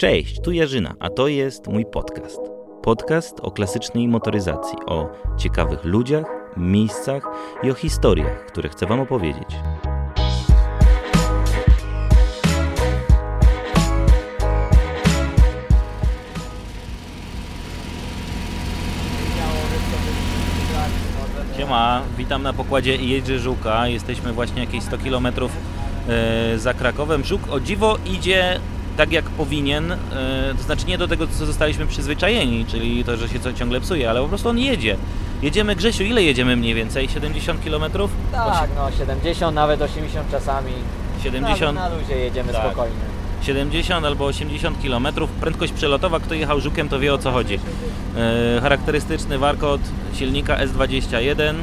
Cześć, tu Jarzyna, a to jest mój podcast. Podcast o klasycznej motoryzacji, o ciekawych ludziach, miejscach i o historiach, które chcę Wam opowiedzieć. Siema, witam na pokładzie Jerzy Żuka. Jesteśmy właśnie jakieś 100 km e, za Krakowem. Żuk o dziwo idzie tak jak powinien, e, to znaczy nie do tego, co zostaliśmy przyzwyczajeni, czyli to, że się co ciągle psuje, ale po prostu on jedzie. Jedziemy, Grzesiu, ile jedziemy mniej więcej? 70 km? Tak, no 70, nawet 80 czasami. 70, Na, na luzie jedziemy Tak. spokojnie. 70 albo 80 km. Prędkość przelotowa, kto jechał Żukiem, to wie o co chodzi. E, charakterystyczny warkot silnika S21.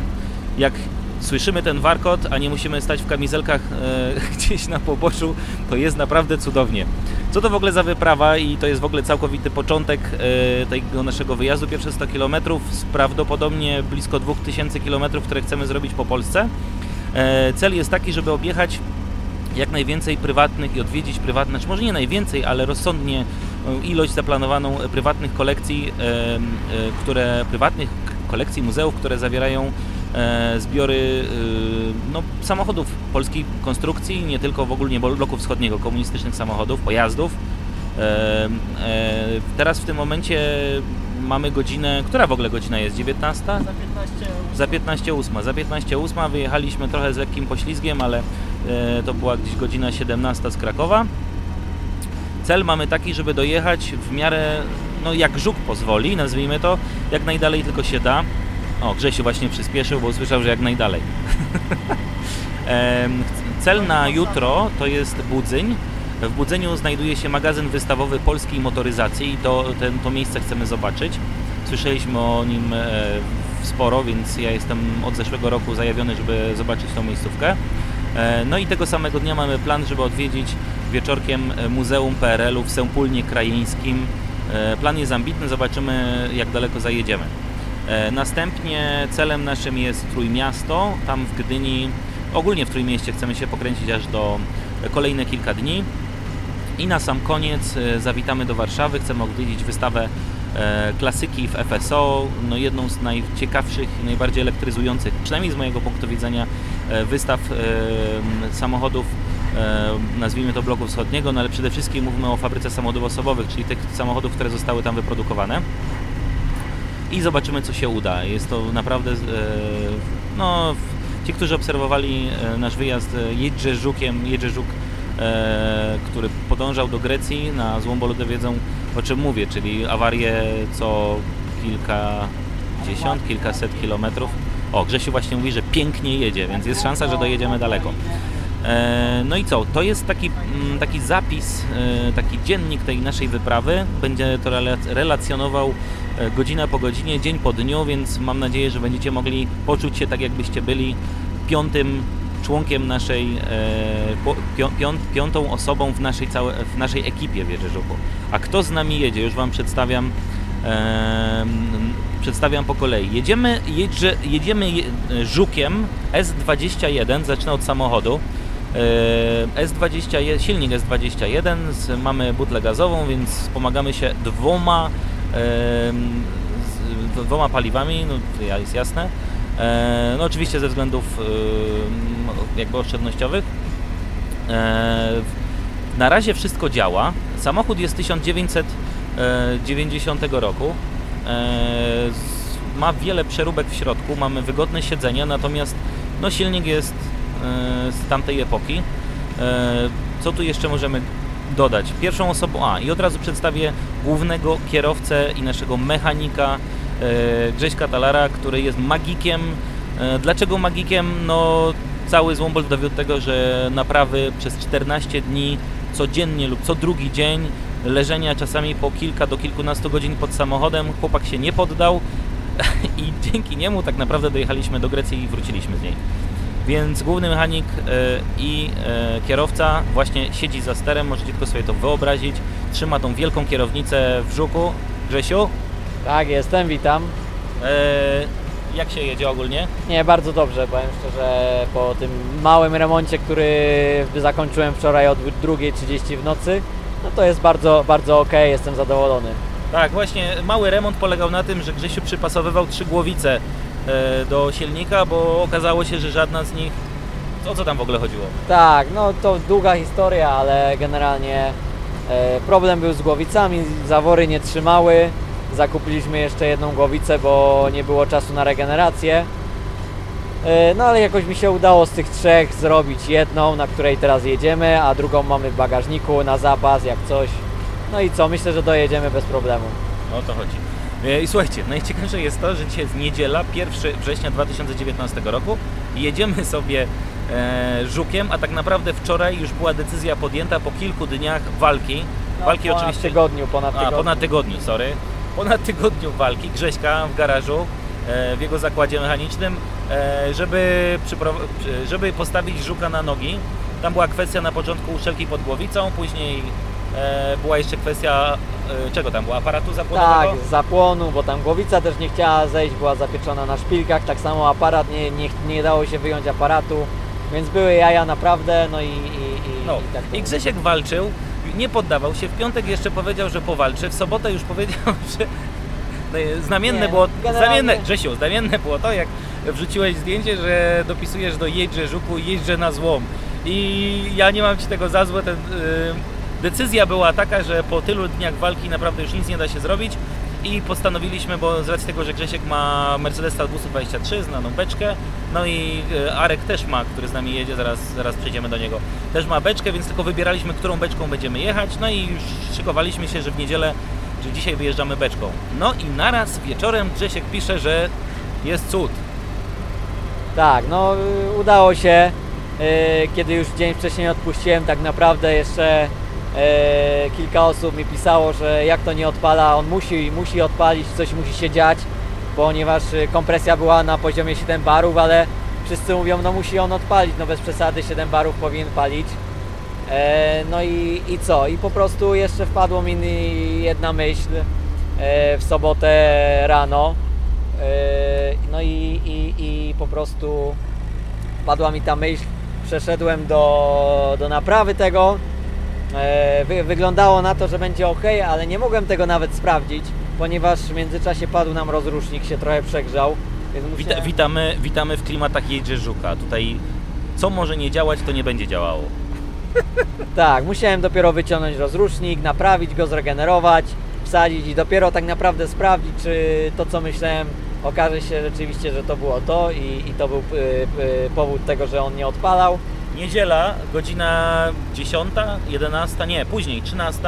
Jak słyszymy ten warkot, a nie musimy stać w kamizelkach e, gdzieś na poboczu, to jest naprawdę cudownie. Co to w ogóle za wyprawa i to jest w ogóle całkowity początek e, tego naszego wyjazdu, pierwsze 100 km prawdopodobnie blisko 2000 km, które chcemy zrobić po Polsce. E, cel jest taki, żeby objechać jak najwięcej prywatnych i odwiedzić prywatne, znaczy może nie najwięcej, ale rozsądnie e, ilość zaplanowaną e, prywatnych kolekcji, e, które prywatnych kolekcji muzeów, które zawierają zbiory e, no, samochodów polskiej konstrukcji, nie tylko w ogólnie bloku wschodniego, komunistycznych samochodów, pojazdów. E, e, teraz w tym momencie mamy godzinę, która w ogóle godzina jest? 19? Za 15 Za 15.08. Za 15.08 wyjechaliśmy trochę z lekkim poślizgiem, ale e, to była gdzieś godzina 17 z Krakowa. Cel mamy taki, żeby dojechać w miarę, no jak żuk pozwoli, nazwijmy to, jak najdalej tylko się da. O, Grzesiu właśnie przyspieszył, bo usłyszał, że jak najdalej. Cel na jutro to jest Budzyń. W Budzeniu znajduje się magazyn wystawowy polskiej motoryzacji i to, ten, to miejsce chcemy zobaczyć. Słyszeliśmy o nim e, sporo, więc ja jestem od zeszłego roku zajawiony, żeby zobaczyć tą miejscówkę. E, No i tego samego dnia mamy plan, żeby odwiedzić wieczorkiem e, Muzeum PRL-u w Sępólnie Krajeńskim. Plan jest ambitny, zobaczymy jak daleko zajedziemy. E, Następnie celem naszym jest Trójmiasto. Tam w Gdyni, ogólnie w Trójmieście chcemy się pokręcić aż do kolejne kilka dni. I na sam koniec e, zawitamy do Warszawy. Chcemy odwiedzić wystawę e, klasyki w FSO, no jedną z najciekawszych i najbardziej elektryzujących, przynajmniej z mojego punktu widzenia, wystaw samochodów, nazwijmy to bloku wschodniego, no ale przede wszystkim mówimy o fabryce samochodów osobowych, czyli tych samochodów, które zostały tam wyprodukowane. I zobaczymy, co się uda. Jest to naprawdę, e, no, ci, którzy obserwowali e, nasz wyjazd e, Jedrze Żukiem, Jedrze Żuk który podążał do Grecji na złą boludę wiedzą o czym mówię, czyli awarię co kilkadziesiąt, kilkaset kilometrów. O, Grzesiu właśnie mówi, że pięknie jedzie, więc jest szansa, że dojedziemy daleko. E, No i co? To jest taki, mm, taki zapis, e, taki dziennik tej naszej wyprawy. Będzie to rela- relacjonował e, godzina po godzinie, dzień po dniu, więc mam nadzieję, że będziecie mogli poczuć się tak, jakbyście byli piątym członkiem naszej, piątą osobą w naszej, całe, w naszej ekipie w Wieżerzuku. A kto z nami jedzie? Już Wam przedstawiam przedstawiam po kolei. Jedziemy, jedzie, jedziemy je, Żukiem S21, zacznę od samochodu. E, S21, silnik S21, z, mamy butlę gazową, więc wspomagamy się dwoma, dwoma paliwami, no jest jasne. E, no oczywiście ze względów jakby oszczędnościowych. E, na razie wszystko działa. Samochód jest 1990 roku. Ma wiele przeróbek w środku, mamy wygodne siedzenia, natomiast no, silnik jest z tamtej epoki. E, co tu jeszcze możemy dodać? Pierwszą osobą, a i od razu przedstawię głównego kierowcę i naszego mechanika e, Grześka Talara, który jest magikiem. E, dlaczego magikiem? No cały Złombol dowiódł tego, że naprawy przez 14 dni codziennie lub co drugi dzień leżenia czasami po kilka do kilkunastu godzin pod samochodem. Chłopak się nie poddał i dzięki niemu tak naprawdę dojechaliśmy do Grecji i wróciliśmy z niej. Więc główny mechanik e, i e, kierowca właśnie siedzi za sterem, możecie tylko sobie to wyobrazić. Trzyma tą wielką kierownicę w żuku. Grzesiu, Tak, jestem, witam. e, jak się jedzie ogólnie? Nie, bardzo dobrze, powiem szczerze, po tym małym remoncie, który zakończyłem wczoraj o 2.30 w nocy, no to jest bardzo, bardzo ok, jestem zadowolony. Tak, właśnie mały remont polegał na tym, że Grzesiu przypasowywał trzy głowice do silnika, bo okazało się, że żadna z nich... O co tam w ogóle chodziło? Tak, no to długa historia, ale generalnie e, problem był z głowicami, zawory nie trzymały. Zakupiliśmy jeszcze jedną głowicę, bo nie było czasu na regenerację. E, no ale jakoś mi się udało z tych trzech zrobić jedną, na której teraz jedziemy, a drugą mamy w bagażniku na zapas, jak coś. No i co, myślę, że dojedziemy bez problemu. O to chodzi. E, I słuchajcie, najciekawsze jest to, że dzisiaj jest niedziela, 1 września 2019 roku i jedziemy sobie e, żukiem, a tak naprawdę wczoraj już była decyzja podjęta po kilku dniach walki. walki No, ponad oczywiście... tygodniu, ponad A, tygodniu. ponad tygodniu, sorry. Ponad tygodniu walki Grześka w garażu, e, w jego zakładzie mechanicznym, e, żeby, żeby postawić żuka na nogi. Tam była kwestia na początku uszelki pod głowicą, później była jeszcze kwestia, e, czego tam była, aparatu zapłonowego? Tak, z zapłonu, bo tam głowica też nie chciała zejść, była zapieczona na szpilkach, tak samo aparat, nie, nie, nie dało się wyjąć aparatu, więc były jaja naprawdę, no i, i, i, No. i tak to I Grzesiek walczył, nie poddawał się, w piątek jeszcze powiedział, że powalczy, w sobotę już powiedział, że no, znamienne Nie, było, generalnie- znamienne, Grzesiu, znamienne było to, jak wrzuciłeś zdjęcie, że dopisujesz do jeźdźże żuku jeźdźże na złom. I ja nie mam Ci tego za złe, ten, y, decyzja była taka, że po tylu dniach walki naprawdę już nic nie da się zrobić i postanowiliśmy, bo z racji tego, że Grzesiek ma Mercedesa 223, znaną beczkę, no i y, Arek też ma, który z nami jedzie, zaraz, zaraz przejdziemy do niego, też ma beczkę, więc tylko wybieraliśmy, którą beczką będziemy jechać, no i już szykowaliśmy się, że w niedzielę, że dzisiaj wyjeżdżamy beczką. No i naraz wieczorem Grzesiek pisze, że jest cud. Tak, no y, udało się, y, kiedy już dzień wcześniej odpuściłem, tak naprawdę jeszcze kilka osób mi pisało, że jak to nie odpala, on musi, musi odpalić, coś musi się dziać, ponieważ y, kompresja była na poziomie 7 barów, ale wszyscy mówią, no musi on odpalić, no bez przesady 7 barów powinien palić. E, No i, i co? I po prostu jeszcze wpadło mi jedna myśl e, w sobotę rano. E, No i, i, i po prostu padła mi ta myśl, przeszedłem do, do naprawy tego. E, Wy, wyglądało na to, że będzie ok, ale nie mogłem tego nawet sprawdzić, ponieważ w międzyczasie padł nam rozrusznik, się trochę przegrzał. Więc Wita, musiałem- witamy, witamy w klimatach jeździe żuka. Tutaj co może nie działać, to nie będzie działało. Tak, musiałem dopiero wyciągnąć rozrusznik, naprawić go, zregenerować, wsadzić i dopiero tak naprawdę sprawdzić, czy to co myślałem okaże się rzeczywiście, że to było to i, i to był y, y, powód tego, że on nie odpalał. Niedziela, godzina 10, 11, nie, później 13.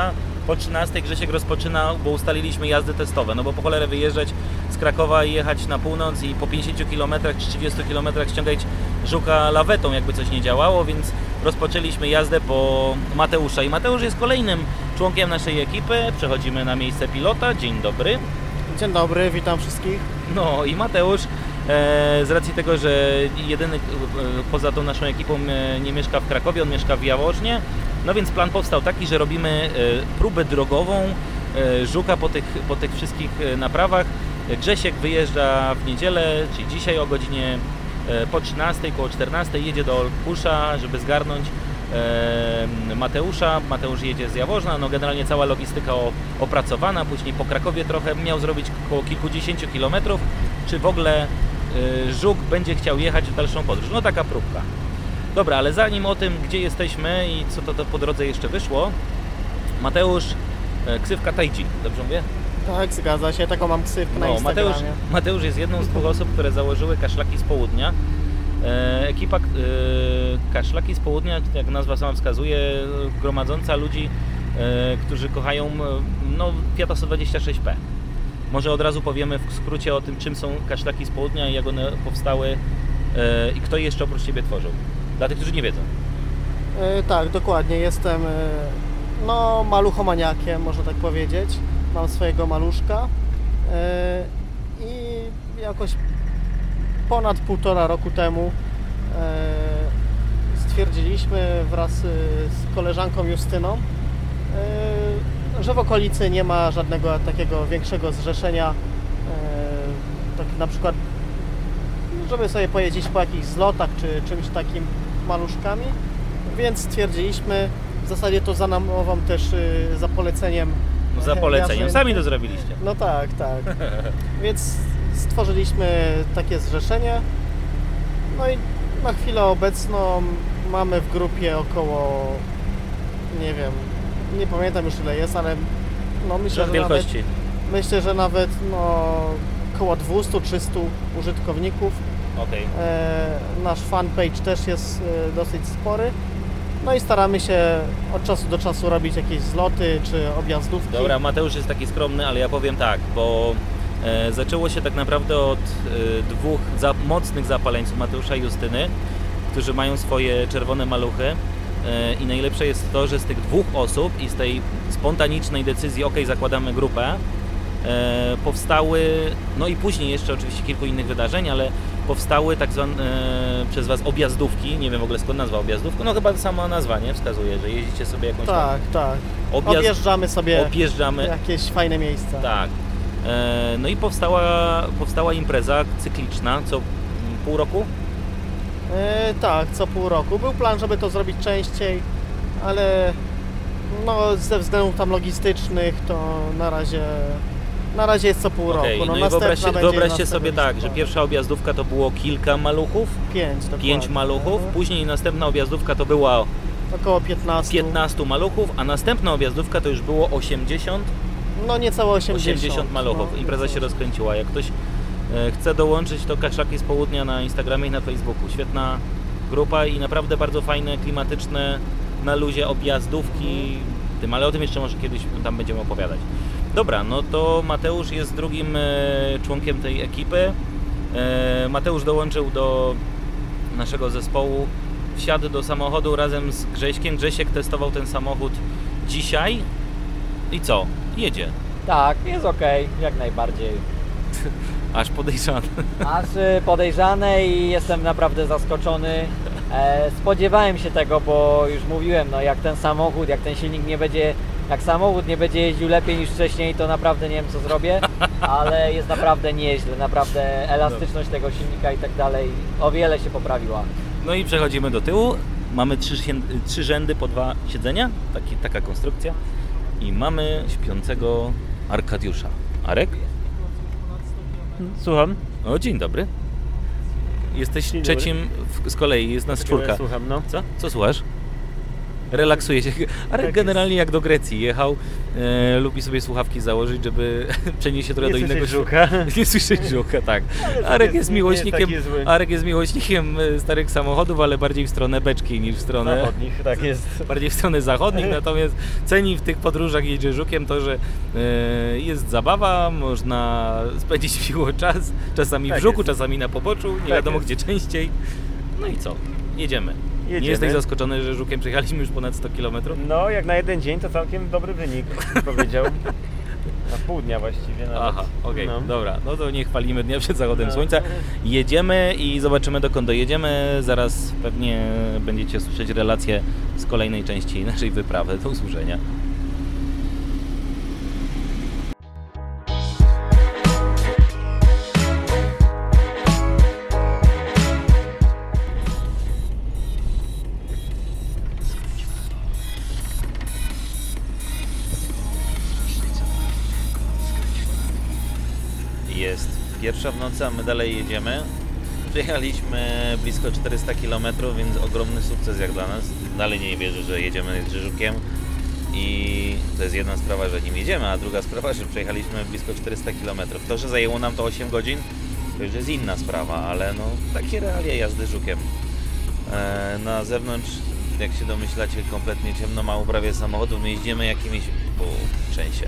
Po 13 Grzesiek rozpoczyna, bo ustaliliśmy jazdy testowe, no bo po cholerę wyjeżdżać z Krakowa i jechać na północ i po 50 km czy 30 km ściągać żuka lawetą, jakby coś nie działało, więc rozpoczęliśmy jazdę po Mateusza. I Mateusz jest kolejnym członkiem naszej ekipy. Przechodzimy na miejsce pilota. Dzień dobry. Dzień dobry, witam wszystkich. No i Mateusz, z racji tego, że jedyny e, poza tą naszą ekipą e, nie mieszka w Krakowie, on mieszka w Jaworznie, no więc plan powstał taki, że robimy e, próbę drogową e, żuka po tych, po tych wszystkich e, naprawach. Grzesiek wyjeżdża w niedzielę, czyli dzisiaj o godzinie e, po 13, koło 14 jedzie do Olkusza, żeby zgarnąć e, Mateusza. Mateusz jedzie z Jaworzna, no generalnie cała logistyka opracowana, później po Krakowie trochę miał zrobić około kilkudziesięciu kilometrów. Czy w ogóle e, Żuk będzie chciał jechać w dalszą podróż? No taka próbka. Dobra, ale zanim o tym, gdzie jesteśmy i co to, to po drodze jeszcze wyszło, Mateusz, e, ksywka Taiji, dobrze mówię? Tak, zgadza się, taką mam ksywkę na No, Instagramie. Mateusz, Mateusz jest jedną z dwóch osób, które założyły kaszlaki z południa. E, ekipa e, kaszlaki z południa, jak nazwa sama wskazuje, gromadząca ludzi, e, którzy kochają no, Fiata 126P. Może od razu powiemy w skrócie o tym, czym są kaszlaki z południa i jak one powstały e, i kto je jeszcze oprócz Ciebie tworzył. Dla tych, którzy nie wiedzą. E, tak, dokładnie, jestem e, no, maluchomaniakiem, można tak powiedzieć. Mam swojego maluszka i jakoś ponad półtora roku temu stwierdziliśmy wraz z koleżanką Justyną, że w okolicy nie ma żadnego takiego większego zrzeszenia, e, tak na przykład żeby sobie pojeździć po jakichś zlotach czy czymś takim maluszkami, więc stwierdziliśmy W zasadzie to zanamowam też y, za poleceniem. No, za poleceniem. Sami to zrobiliście. No tak, tak. Więc stworzyliśmy takie zrzeszenie. No i na chwilę obecną mamy w grupie około, nie wiem, nie pamiętam już ile jest, ale no myślę, że nawet, wielkości. myślę, że nawet no, około 200-300 użytkowników. Okej. E, nasz fanpage też jest e, dosyć spory. No i staramy się od czasu do czasu robić jakieś zloty czy objazdówki. Dobra, Mateusz jest taki skromny, ale ja powiem tak, bo e, zaczęło się tak naprawdę od e, dwóch za, mocnych zapaleńców, Mateusza i Justyny, którzy mają swoje czerwone maluchy. E, I najlepsze jest to, że z tych dwóch osób i z tej spontanicznej decyzji, ok, zakładamy grupę, e, powstały, no i później jeszcze oczywiście kilku innych wydarzeń, ale powstały tak zwane przez Was objazdówki, nie wiem w ogóle skąd nazwa objazdówka, no chyba sama nazwa, nie? Wskazuje, że jeździcie sobie jakąś tam Tak, tak. objazd, Objeżdżamy sobie objeżdżamy, jakieś fajne miejsca. tak. E, No i powstała, powstała impreza cykliczna, co pół roku? E, tak, co pół roku. Był plan, żeby to zrobić częściej, ale no, ze względów tam logistycznych to na razie, na razie jest co pół Okej, roku. no, i następna wyobraźcie, wyobraźcie sobie tak, że pierwsza objazdówka to było kilka maluchów, Pięć, dokładnie. pięć maluchów, później następna objazdówka to była Około 15. 15 maluchów, a następna objazdówka to już było 80, No niecałe 80. 80 maluchów. No, Impreza się rozkręciła. Jak ktoś e, chce dołączyć, to Kaczaki z Południa na Instagramie i na Facebooku. Świetna grupa i naprawdę bardzo fajne, klimatyczne, na luzie objazdówki. Tym, ale o tym jeszcze może kiedyś tam będziemy opowiadać. Dobra, no to Mateusz jest drugim e, członkiem tej ekipy. E, Mateusz dołączył do naszego zespołu, wsiadł do samochodu razem z Grześkiem. Grzesiek testował ten samochód dzisiaj. I co? Jedzie. Tak, jest ok, jak najbardziej. Aż podejrzany. Aż y, podejrzane i jestem naprawdę zaskoczony. E, spodziewałem się tego, bo już mówiłem, no jak ten samochód, jak ten silnik nie będzie, jak samochód nie będzie jeździł lepiej niż wcześniej, to naprawdę nie wiem co zrobię, ale jest naprawdę nieźle, naprawdę elastyczność tego silnika i tak dalej o wiele się poprawiła. No i przechodzimy do tyłu. Mamy trzy, trzy rzędy po dwa siedzenia. Taki, taka konstrukcja. I mamy śpiącego Arkadiusza. Arek? Słucham. O, dzień dobry. Jesteś Dzień dobry. trzecim w, z kolei, jest nas czwórka. Słucham, no. Co? Co słuchasz? Relaksuje się. Arek Tak generalnie jak do Grecji jechał, e, lubi sobie słuchawki założyć, żeby przenieść się trochę do Nie innego słyszeć świata. żuka. Nie słyszeć żuka, tak. Ale Arek jest- jest nie miłośnikiem, jest. Arek jest miłośnikiem starych samochodów, ale bardziej w stronę beczki niż w stronę Zachodnich, tak jest. bardziej w stronę zachodnich, natomiast ceni w tych podróżach jedzie żukiem to, że e, jest zabawa, można spędzić miło czas, czasami w Tak żuku, jest. czasami na poboczu, nie Tak wiadomo jest. gdzie częściej. No i co? Jedziemy. Nie Jedziemy. jesteś zaskoczony, że żukiem przejechaliśmy już ponad 100 km? No, jak na jeden dzień to całkiem dobry wynik, powiedział. Na pół dnia właściwie nawet. Aha, okej, No. dobra, no to nie chwalimy dnia przed zachodem No. słońca. Jedziemy i zobaczymy dokąd dojedziemy. Zaraz pewnie będziecie słyszeć relacje z kolejnej części naszej wyprawy. Do usłyszenia. Pierwsza w nocy, a my dalej jedziemy. Przejechaliśmy blisko 400 km, więc ogromny sukces jak dla nas. Dalej nie wierzę, że jedziemy z Drzeżukiem i to jest jedna sprawa, że nim jedziemy, a druga sprawa, że przejechaliśmy blisko 400 km. To, że zajęło nam to 8 godzin, to już jest inna sprawa, ale no takie realia jazdy Żukiem. E, na zewnątrz, jak się domyślacie, kompletnie ciemno, mało prawie samochodów. My jeździmy jakimiś, po częściej,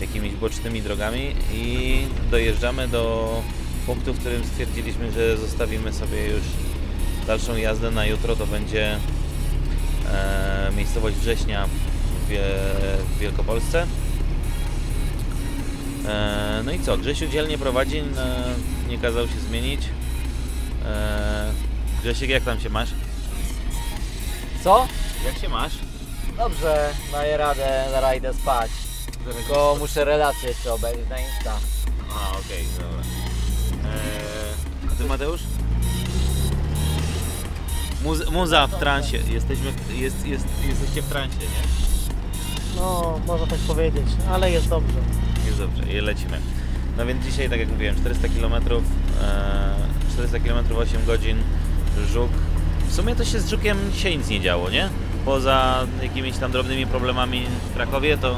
jakimiś bocznymi drogami i dojeżdżamy do punktu, w którym stwierdziliśmy, że zostawimy sobie już dalszą jazdę na jutro. To będzie e, miejscowość Września w, w Wielkopolsce. E, no i co? Grzesiu dzielnie prowadzi, no, nie kazał się zmienić. E, Grzesiek, jak tam się masz? Co? Jak się masz? Dobrze, daję radę, zaraz idę spać. Tylko muszę relacje jeszcze obejrzeć na Insta. A, okej, dobra. Eee, a ty Mateusz? Muza, muza w transie. Jesteśmy, jest, jest, jesteście w transie, nie? No, można tak powiedzieć, ale jest dobrze. Jest dobrze, i lecimy. No więc dzisiaj, tak jak mówiłem, 400 km, e, 400 km 8 godzin, żuk. W sumie to się z żukiem dzisiaj nic nie działo, nie? Poza jakimiś tam drobnymi problemami w Krakowie, to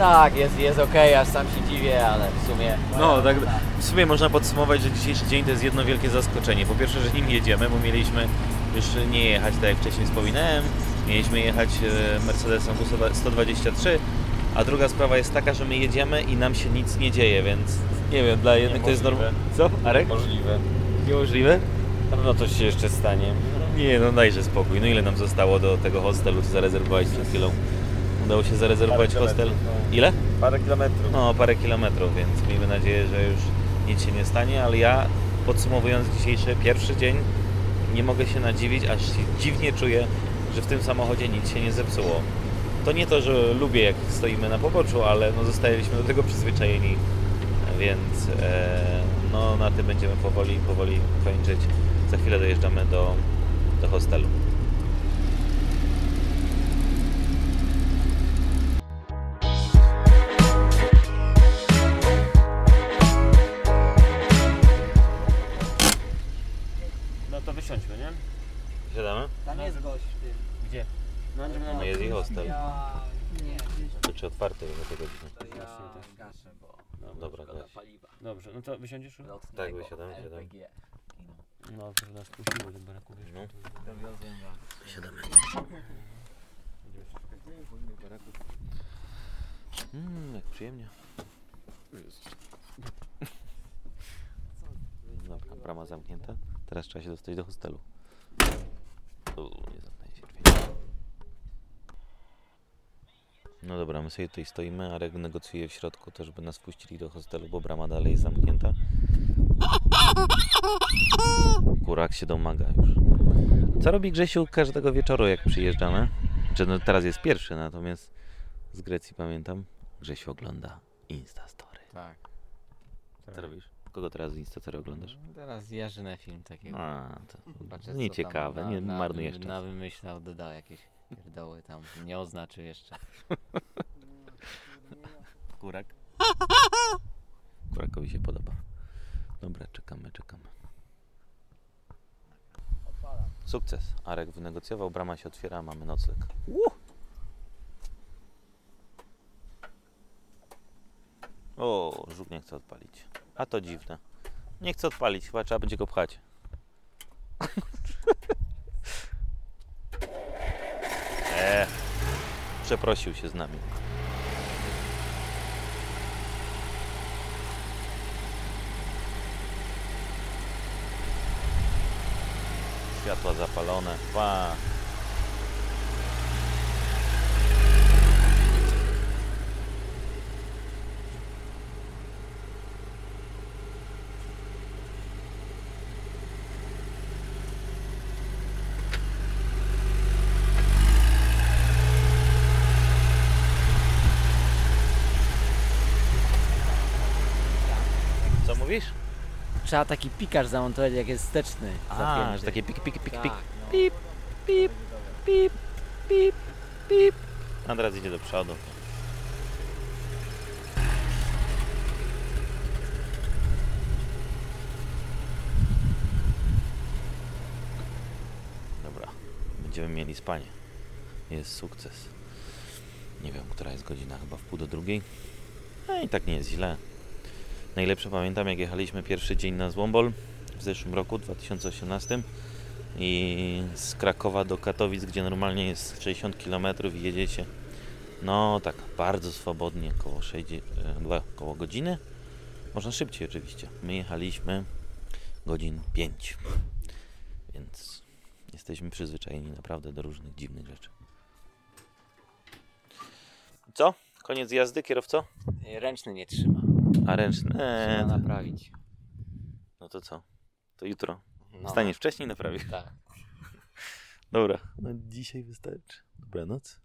Tak, jest, jest okej, aż sam się dziwię, ale w sumie... no tak, w sumie można podsumować, że dzisiejszy dzień to jest jedno wielkie zaskoczenie. Po pierwsze, że nim jedziemy, bo mieliśmy już nie jechać, tak jak wcześniej wspominałem, mieliśmy jechać e, Mercedesem W123, a druga sprawa jest taka, że my jedziemy i nam się nic nie dzieje, więc nie wiem, dla jednych to jest normalne. Co? Arek? Możliwe. Niemożliwe? Na pewno coś się jeszcze stanie. Nie, no dajże spokój. No ile nam zostało do tego hostelu, co zarezerwowałeś przed chwilą? Udało się zarezerwować Parę hostel? no. Ile? Parę kilometrów. No, parę kilometrów, więc miejmy nadzieję, że już nic się nie stanie, ale ja podsumowując dzisiejszy pierwszy dzień, nie mogę się nadziwić, aż się dziwnie czuję, że w tym samochodzie nic się nie zepsuło. To nie to, że lubię jak stoimy na poboczu, ale no zostaliśmy do tego przyzwyczajeni, więc e, no na tym będziemy powoli, powoli kończyć. Za chwilę dojeżdżamy do, do hostelu. Czy otwarty do tego godziny? to ja gaszę, bo... No, Dobra, szkoda gaś. paliwa. Dobrze, no to wysiądziesz? już? Lotnego Tak, wysiadamy, siadamy. LPG. No, to nas puściło do baraku, wiesz. No. Dowiozłem was. Siadamy. Mmm, jak przyjemnie. Dobra, brama zamknięta. Teraz trzeba się dostać do hostelu. Uuu, nie zamknęli się drzwi. No dobra, my sobie tutaj stoimy, Arek negocjuje w środku to, żeby nas wpuścili do hostelu, bo brama dalej jest zamknięta. Kurak się domaga już. Co robi Grzesiu każdego wieczoru, jak przyjeżdżamy? Czy no teraz jest pierwszy, natomiast z Grecji pamiętam. Grzesiu ogląda Instastory. Tak. Co robisz? Kogo teraz z Instastory oglądasz? Teraz jeżdżę film takiego. A, to Patrzę, nie ciekawe, tam nie na, marnujesz na, na wymyślał, doda jakieś pierdoły tam. Nie oznaczył jeszcze. Kurak? Kurakowi się podoba. Dobra, czekamy, czekamy. Sukces. Arek wynegocjował, brama się otwiera, mamy nocleg. O, żuk nie chce odpalić. A to dziwne. Nie chce odpalić, chyba trzeba będzie go pchać. Eee, przeprosił się z nami. Światła zapalone. Pa. Co mówisz? Trzeba taki pikarz zamontować, jak jest wsteczny. A, zapięty. że takie pik, pik, pik, Tak, pik. no. Pip, pip, pip, pip, pip. A teraz idzie do przodu. Dobra, będziemy mieli spanie. Jest sukces. Nie wiem, która jest godzina, chyba w pół do drugiej. No i tak nie jest źle. Najlepsze pamiętam, jak jechaliśmy pierwszy dzień na Złombol w zeszłym roku, 2018 i z Krakowa do Katowic, gdzie normalnie jest 60 km i jedziecie no tak bardzo swobodnie, koło, 60, e, koło godziny. Można szybciej oczywiście. My jechaliśmy godzin 5, więc jesteśmy przyzwyczajeni naprawdę do różnych dziwnych rzeczy. Co? Koniec jazdy, kierowco? Ręczny nie trzyma. A ręczny? Trzeba Eee, naprawić. no to co? To jutro. No, Staniesz wcześniej, naprawisz. Tak. Dobra, no dzisiaj wystarczy. Dobranoc.